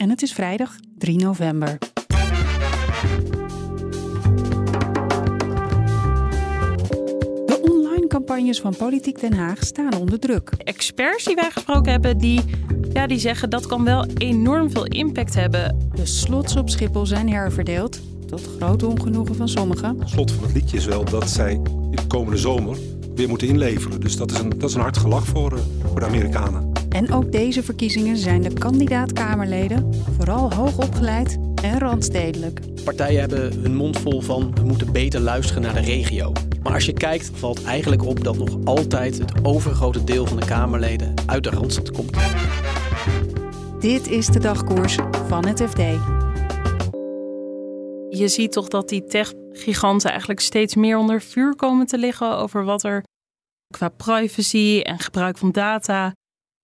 en het is vrijdag 3 november. De online campagnes van Politiek Den Haag staan onder druk. Experts die wij gesproken hebben, die, ja, die zeggen dat kan wel enorm veel impact hebben. De slots op Schiphol zijn herverdeeld, tot groot ongenoegen van sommigen. Het slot van het liedje is wel dat zij de komende zomer weer moeten inleveren. Dus dat is een, dat is een hard gelach voor, uh, voor de Amerikanen. En ook deze verkiezingen zijn de kandidaat-Kamerleden vooral hoog opgeleid en randstedelijk. Partijen hebben hun mond vol van we moeten beter luisteren naar de regio. Maar als je kijkt, valt eigenlijk op dat nog altijd het overgrote deel van de Kamerleden uit de Randstad komt. Dit is de dagkoers van het FD. Je ziet toch dat die tech-giganten eigenlijk steeds meer onder vuur komen te liggen over wat er qua privacy en gebruik van data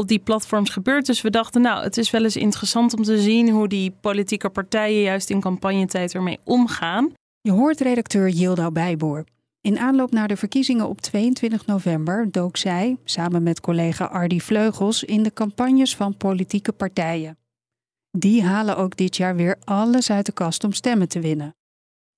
op die platforms gebeurt. Dus we dachten, nou, het is wel eens interessant om te zien hoe die politieke partijen juist in campagnetijd ermee omgaan. Je hoort redacteur Yilda Bijboer. In aanloop naar de verkiezingen op 22 november dook zij, samen met collega Ardi Vleugels, in de campagnes van politieke partijen. Die halen ook dit jaar weer alles uit de kast om stemmen te winnen.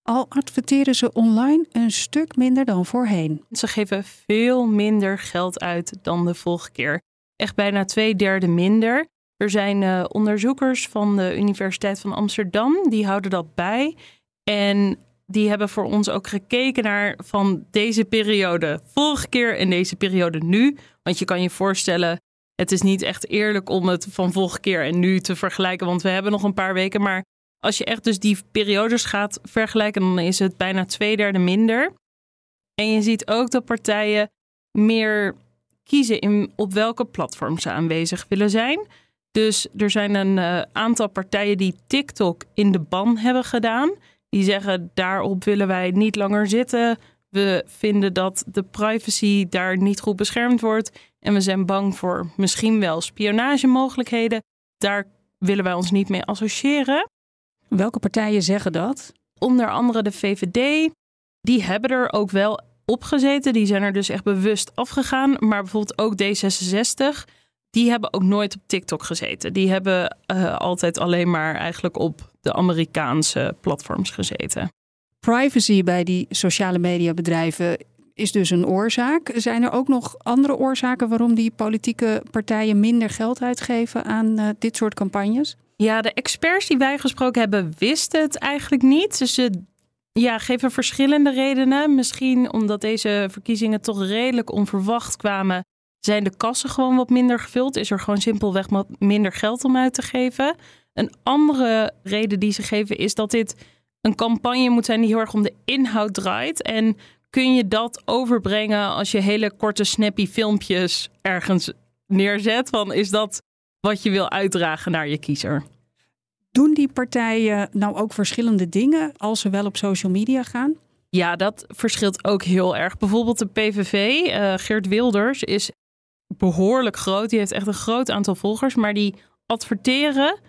Al adverteren ze online een stuk minder dan voorheen. Ze geven veel minder geld uit dan de vorige keer echt bijna twee derde minder. Er zijn uh, onderzoekers van de Universiteit van Amsterdam, die houden dat bij. En die hebben voor ons ook gekeken naar van deze periode vorige keer en deze periode nu. Want je kan je voorstellen, het is niet echt eerlijk om het van vorige keer en nu te vergelijken, want we hebben nog een paar weken. Maar als je echt dus die periodes gaat vergelijken, dan is het bijna twee derde minder. En je ziet ook dat partijen meer kiezen in, op welke platform ze aanwezig willen zijn. Dus er zijn een uh, aantal partijen die TikTok in de ban hebben gedaan. Die zeggen daarop willen wij niet langer zitten. We vinden dat de privacy daar niet goed beschermd wordt. En we zijn bang voor misschien wel spionagemogelijkheden. Daar willen wij ons niet mee associëren. Welke partijen zeggen dat? Onder andere de VVD. Die hebben er ook wel opgezeten. Die zijn er dus echt bewust afgegaan. Maar bijvoorbeeld ook D66, die hebben ook nooit op TikTok gezeten. Die hebben uh, altijd alleen maar eigenlijk op de Amerikaanse platforms gezeten. Privacy bij die sociale mediabedrijven is dus een oorzaak. Zijn er ook nog andere oorzaken waarom die politieke partijen minder geld uitgeven aan uh, dit soort campagnes? Ja, de experts die wij gesproken hebben wisten het eigenlijk niet. Dus ze ja, geven verschillende redenen. Misschien omdat deze verkiezingen toch redelijk onverwacht kwamen, zijn de kassen gewoon wat minder gevuld. Is er gewoon simpelweg wat minder geld om uit te geven. Een andere reden die ze geven is dat dit een campagne moet zijn die heel erg om de inhoud draait. En kun je dat overbrengen als je hele korte snappy filmpjes ergens neerzet? Van is dat wat je wil uitdragen naar je kiezer? Doen die partijen nou ook verschillende dingen als ze wel op social media gaan? Ja, dat verschilt ook heel erg. Bijvoorbeeld de PVV, eh, Geert Wilders, is behoorlijk groot. Die heeft echt een groot aantal volgers, maar die adverteren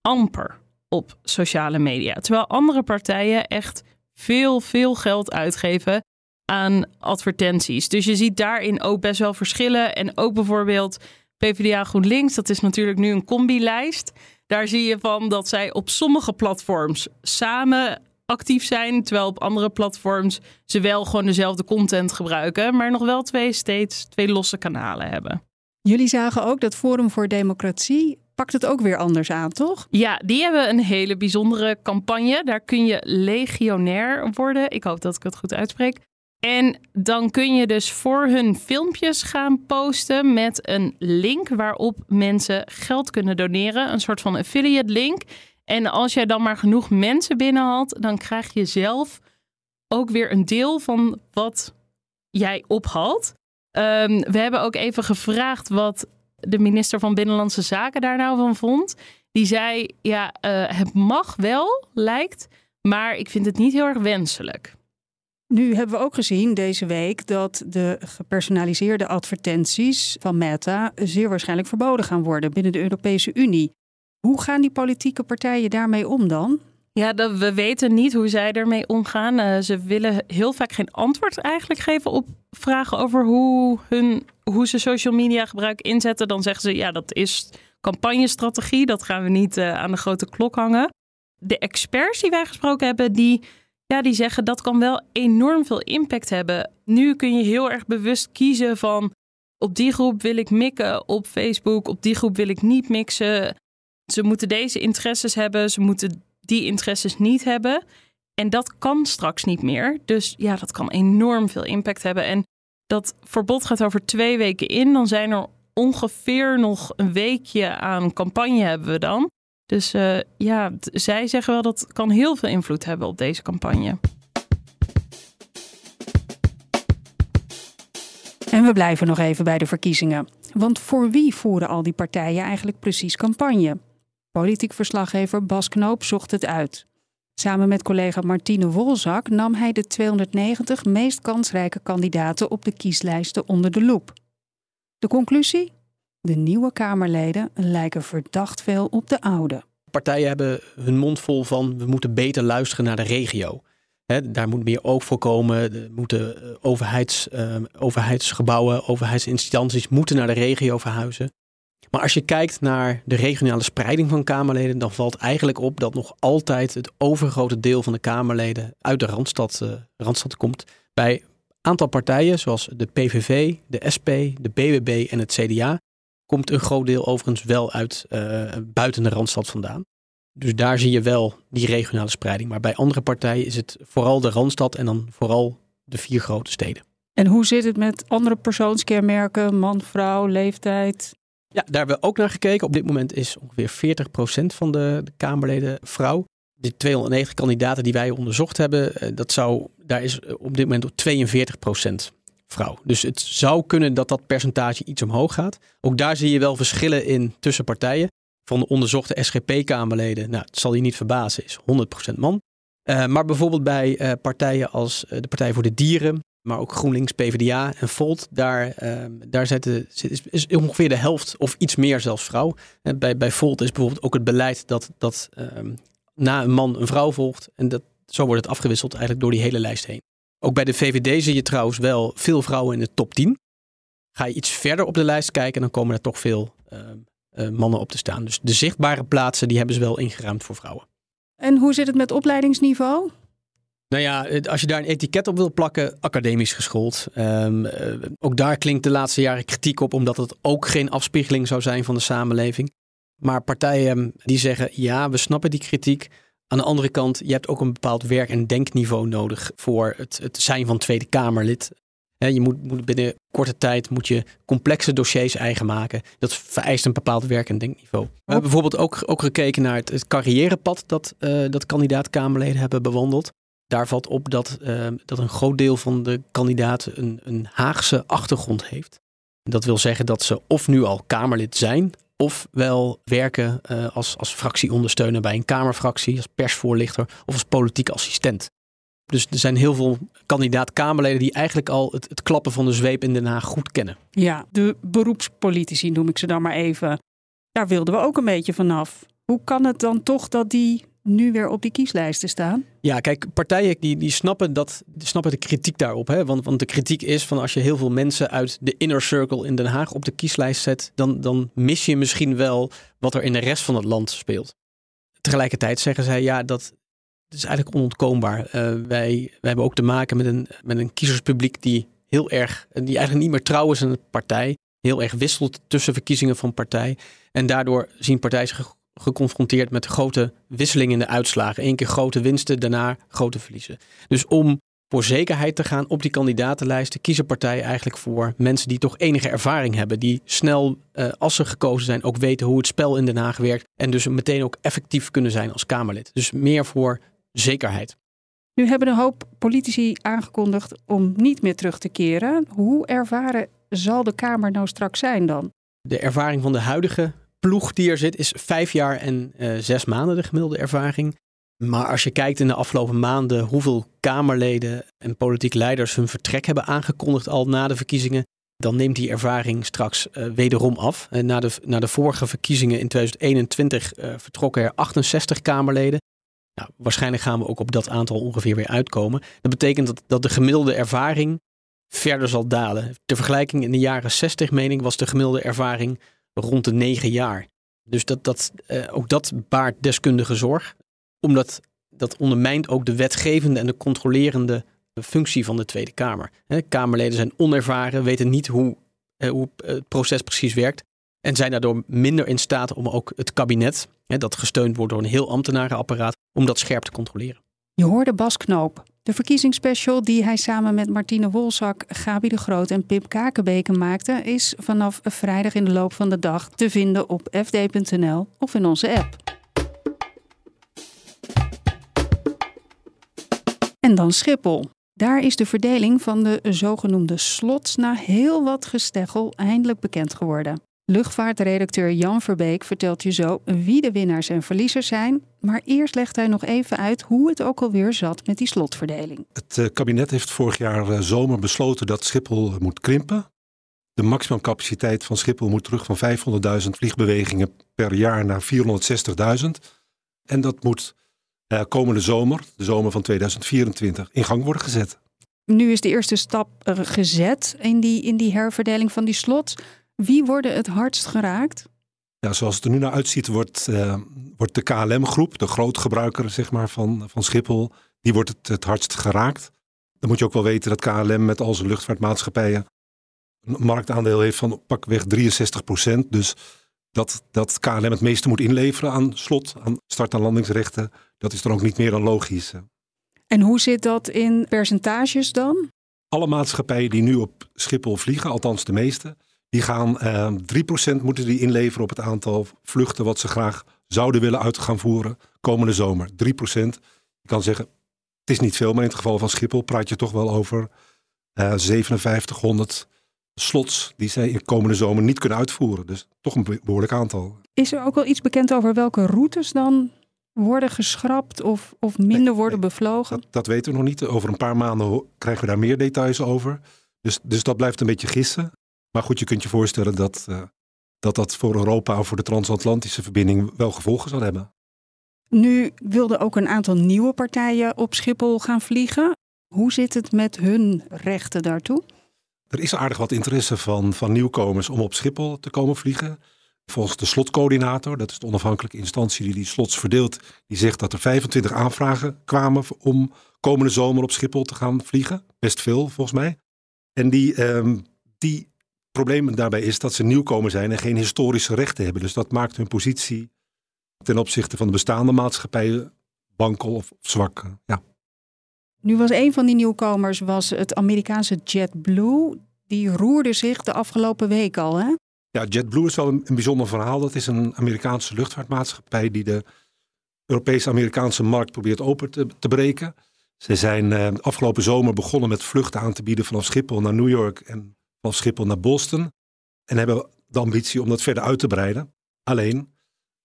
amper op sociale media. Terwijl andere partijen echt veel, veel geld uitgeven aan advertenties. Dus je ziet daarin ook best wel verschillen. En ook bijvoorbeeld PvdA GroenLinks, dat is natuurlijk nu een combi-lijst. Daar zie je van dat zij op sommige platforms samen actief zijn, terwijl op andere platforms ze wel gewoon dezelfde content gebruiken, maar nog wel twee steeds twee losse kanalen hebben. Jullie zagen ook dat Forum voor Democratie pakt het ook weer anders aan, toch? Ja, die hebben een hele bijzondere campagne. Daar kun je legionair worden. Ik hoop dat ik het goed uitspreek. En dan kun je dus voor hun filmpjes gaan posten met een link waarop mensen geld kunnen doneren. Een soort van affiliate link. En als jij dan maar genoeg mensen binnenhaalt, dan krijg je zelf ook weer een deel van wat jij ophaalt. Um, we hebben ook even gevraagd wat de minister van Binnenlandse Zaken daar nou van vond. Die zei, ja, uh, het mag wel, lijkt, maar ik vind het niet heel erg wenselijk. Nu hebben we ook gezien deze week dat de gepersonaliseerde advertenties van Meta zeer waarschijnlijk verboden gaan worden binnen de Europese Unie. Hoe gaan die politieke partijen daarmee om dan? Ja, dat, we weten niet hoe zij ermee omgaan. Uh, ze willen heel vaak geen antwoord eigenlijk geven op vragen over hoe, hun, hoe ze social media gebruik inzetten. Dan zeggen ze, ja, dat is campagnestrategie. Dat gaan we niet uh, aan de grote klok hangen. De experts die wij gesproken hebben, die, ja, die zeggen dat kan wel enorm veel impact hebben. Nu kun je heel erg bewust kiezen van op die groep wil ik mikken op Facebook, op die groep wil ik niet mixen. Ze moeten deze interesses hebben, ze moeten die interesses niet hebben. En dat kan straks niet meer. Dus ja, dat kan enorm veel impact hebben. En dat verbod gaat over twee weken in. Dan zijn er ongeveer nog een weekje aan campagne hebben we dan. Dus uh, ja, zij zeggen wel dat kan heel veel invloed hebben op deze campagne. En we blijven nog even bij de verkiezingen. Want voor wie voeren al die partijen eigenlijk precies campagne? Politiek verslaggever Bas Knoop zocht het uit. Samen met collega Martine Wolzak nam hij de 290 meest kansrijke kandidaten op de kieslijsten onder de loep. De conclusie? De nieuwe Kamerleden lijken verdacht veel op de oude. Partijen hebben hun mond vol van we moeten beter luisteren naar de regio. daar moet meer oog voor komen. Er moeten eh, overheids, uh, overheidsgebouwen, overheidsinstanties moeten naar de regio verhuizen. Maar als je kijkt naar de regionale spreiding van Kamerleden, dan valt eigenlijk op dat nog altijd het overgrote deel van de Kamerleden uit de Randstad, uh, Randstad komt. Bij een aantal partijen, zoals de PVV, de SP, de BBB en het CDA, komt een groot deel overigens wel uit uh, buiten de Randstad vandaan. Dus daar zie je wel die regionale spreiding. Maar bij andere partijen is het vooral de Randstad en dan vooral de vier grote steden. En hoe zit het met andere persoonskenmerken, man, vrouw, leeftijd? Ja, daar hebben we ook naar gekeken. Op dit moment is ongeveer 40% van de, de Kamerleden vrouw. De 290 kandidaten die wij onderzocht hebben, eh, dat zou, daar is op dit moment 42% vrouw. Dus het zou kunnen dat dat percentage iets omhoog gaat. Ook daar zie je wel verschillen in tussen partijen. Van de onderzochte SGP-Kamerleden, nou, het zal je niet verbazen, is 100% man. Uh, maar bijvoorbeeld bij uh, partijen als uh, de Partij voor de Dieren, maar ook GroenLinks, PvdA en Volt, daar, ehm, daar zitten, is, is, ongeveer de helft of iets meer zelfs vrouw. Bij, bij Volt is bijvoorbeeld ook het beleid dat, dat ehm, na een man een vrouw volgt. En dat, zo wordt het afgewisseld eigenlijk door die hele lijst heen. Ook bij de VVD zie je trouwens wel veel vrouwen in de top 10. Ga je iets verder op de lijst kijken, dan komen er toch veel ehm, eh, mannen op te staan. Dus de zichtbare plaatsen, die hebben ze wel ingeruimd voor vrouwen. En hoe zit het met opleidingsniveau? Nou ja, als je daar een etiket op wil plakken, academisch geschoold. Um, ook daar klinkt de laatste jaren kritiek op, omdat het ook geen afspiegeling zou zijn van de samenleving. Maar partijen die zeggen, ja, we snappen die kritiek. Aan de andere kant, je hebt ook een bepaald werk- en denkniveau nodig voor het, het zijn van Tweede Kamerlid. Je moet, moet, binnen korte tijd moet je complexe dossiers eigen maken. Dat vereist een bepaald werk- en denkniveau. We hebben bijvoorbeeld ook, ook gekeken naar het, carrièrepad dat, uh, dat kandidaat-Kamerleden hebben bewandeld. Daar valt op dat, uh, dat een groot deel van de kandidaten een, een Haagse achtergrond heeft. Dat wil zeggen dat ze of nu al Kamerlid zijn, of wel werken uh, als, als fractieondersteuner bij een Kamerfractie, als persvoorlichter of als politiek assistent. Dus er zijn heel veel kandidaat-Kamerleden die eigenlijk al het, het, klappen van de zweep in Den Haag goed kennen. Ja, de beroepspolitici noem ik ze dan maar even. Daar wilden we ook een beetje vanaf. Hoe kan het dan toch dat die nu weer op die kieslijsten staan? Ja, kijk, partijen die, die snappen, dat, snappen de kritiek daarop. Hè? Want, want de kritiek is van als je heel veel mensen uit de inner circle in Den Haag op de kieslijst zet, dan, dan mis je misschien wel wat er in de rest van het land speelt. Tegelijkertijd zeggen zij, ja, dat, is eigenlijk onontkoombaar. Uh, wij, wij hebben ook te maken met een, met een kiezerspubliek die heel erg, die eigenlijk niet meer trouw is aan de partij. Heel erg wisselt tussen verkiezingen van partij. En daardoor zien partijen zich geconfronteerd met grote wisselingen in de uitslagen. Eén keer grote winsten, daarna grote verliezen. Dus om voor zekerheid te gaan op die kandidatenlijsten kiezen partijen eigenlijk voor mensen die toch enige ervaring hebben. Die snel, uh, als ze gekozen zijn, ook weten hoe het spel in Den Haag werkt. En dus meteen ook effectief kunnen zijn als Kamerlid. Dus meer voor zekerheid. Nu hebben een hoop politici aangekondigd om niet meer terug te keren. Hoe ervaren zal de Kamer nou straks zijn dan? De ervaring van de huidige ploeg die er zit is vijf jaar en uh, zes maanden de gemiddelde ervaring. Maar als je kijkt in de afgelopen maanden hoeveel Kamerleden en politiek leiders hun vertrek hebben aangekondigd al na de verkiezingen, dan neemt die ervaring straks uh, wederom af. En na, de, na de vorige verkiezingen in 2021 uh, vertrokken er 68 Kamerleden. Nou, waarschijnlijk gaan we ook op dat aantal ongeveer weer uitkomen. Dat betekent dat, dat de gemiddelde ervaring verder zal dalen. De vergelijking in de jaren 60, mening, was de gemiddelde ervaring rond de 9 jaar. Dus dat, dat, uh, ook dat baart deskundige zorg. Omdat dat ondermijnt ook de wetgevende en de controlerende functie van de Tweede Kamer. Kamerleden zijn onervaren, weten niet hoe, hoe het proces precies werkt. En zijn daardoor minder in staat om ook het kabinet, dat gesteund wordt door een heel ambtenarenapparaat, om dat scherp te controleren. Je hoorde Bas Knoop, de verkiezingsspecial die hij samen met Martine Wolzak, Gabi de Groot en Pip Kakenbeke maakte, is vanaf vrijdag in de loop van de dag te vinden op fd.nl of in onze app. En dan Schiphol. Daar is de verdeling van de zogenoemde slots na heel wat gesteggel eindelijk bekend geworden. Luchtvaartredacteur Jan Verbeek vertelt je zo wie de winnaars en verliezers zijn. Maar eerst legt hij nog even uit hoe het ook alweer zat met die slotverdeling. Het eh, kabinet heeft vorig jaar eh, zomer besloten dat Schiphol moet krimpen. De maximumcapaciteit van Schiphol moet terug van 500.000 vliegbewegingen per jaar naar 460.000. En dat moet uh, komende zomer, de zomer van 2024, in gang worden gezet. Nu is de eerste stap gezet in die, in die herverdeling van die slot. Wie worden het hardst geraakt? Ja, zoals het er nu naar uitziet, wordt, uh, wordt de KLM-groep, de grootgebruiker zeg maar, van, van Schiphol, die wordt het, het hardst geraakt. Dan moet je ook wel weten dat KLM met al zijn luchtvaartmaatschappijen een marktaandeel heeft van pakweg 63 procent. Dus dat, dat KLM het meeste moet inleveren aan slot, aan start- en landingsrechten, dat is dan ook niet meer dan logisch. En hoe zit dat in percentages dan? Alle maatschappijen die nu op Schiphol vliegen, althans de meeste, die gaan uh, ehm, 3% moeten die inleveren op het aantal vluchten wat ze graag zouden willen uit gaan voeren komende zomer. 3%. Je kan zeggen, het is niet veel, maar in het geval van Schiphol praat je toch wel over uh, eh, 5700 slots die zij in komende zomer niet kunnen uitvoeren. Dus toch een behoorlijk aantal. Is er ook wel iets bekend over welke routes dan worden geschrapt of, of minder worden bevlogen? Dat, dat, weten we nog niet. Over een paar maanden krijgen we daar meer details over. Dus, dus dat blijft een beetje gissen. Maar goed, je kunt je voorstellen dat, uh, dat dat voor Europa of voor de transatlantische verbinding wel gevolgen zal hebben. Nu wilden ook een aantal nieuwe partijen op Schiphol gaan vliegen. Hoe zit het met hun rechten daartoe? Er is aardig wat interesse van, van nieuwkomers om op Schiphol te komen vliegen. Volgens de slotcoördinator, dat is de onafhankelijke instantie die die slots verdeelt, die zegt dat er 25 aanvragen kwamen om komende zomer op Schiphol te gaan vliegen. Best veel volgens mij. En die, um, die probleem daarbij is dat ze nieuwkomer zijn en geen historische rechten hebben. Dus dat maakt hun positie ten opzichte van de bestaande maatschappijen wankel of zwak. Ja. Nu was een van die nieuwkomers was het Amerikaanse JetBlue. Die roerde zich de afgelopen week al, hè? Ja, JetBlue is wel een, een bijzonder verhaal. Dat is een Amerikaanse luchtvaartmaatschappij die de Europese-Amerikaanse markt probeert open te, te breken. Ze zijn uh, afgelopen zomer begonnen met vluchten aan te bieden vanaf Schiphol naar New York en van Schiphol naar Boston. En hebben de ambitie om dat verder uit te breiden. Alleen,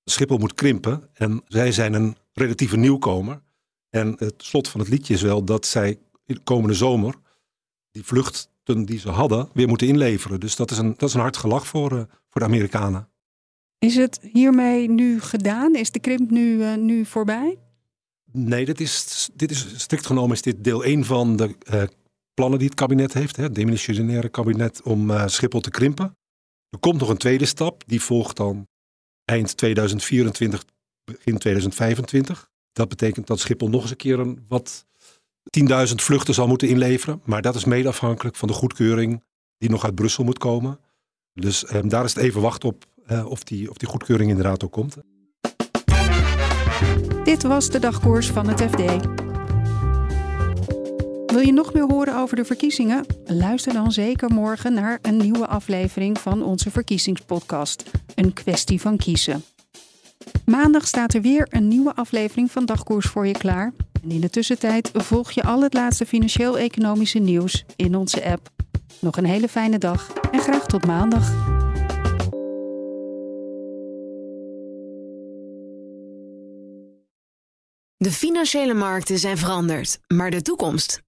Schiphol moet krimpen en zij zijn een relatieve nieuwkomer. En het slot van het liedje is wel dat zij de komende zomer die vluchten die ze hadden weer moeten inleveren. Dus dat is een, dat is een hard gelach voor, uh, voor de Amerikanen. Is het hiermee nu gedaan? Is de krimp nu, uh, nu voorbij? Nee, dit is, dit is strikt genomen is dit deel 1 van de uh, plannen die het kabinet heeft, het demissionaire kabinet, om uh, Schiphol te krimpen. Er komt nog een tweede stap, die volgt dan eind 2024, begin 2025. Dat betekent dat Schiphol nog eens een keer een wat 10.000 vluchten zal moeten inleveren. Maar dat is mede afhankelijk van de goedkeuring die nog uit Brussel moet komen. Dus eh, daar is het even wachten op uh, of, die, of die goedkeuring inderdaad ook komt. Dit was de dagkoers van het FD. Wil je nog meer horen over de verkiezingen? Luister dan zeker morgen naar een nieuwe aflevering van onze verkiezingspodcast. Een kwestie van kiezen. Maandag staat er weer een nieuwe aflevering van Dagkoers voor je klaar. En in de tussentijd volg je al het laatste financieel-economische nieuws in onze app. Nog een hele fijne dag en graag tot maandag. De financiële markten zijn veranderd, maar de toekomst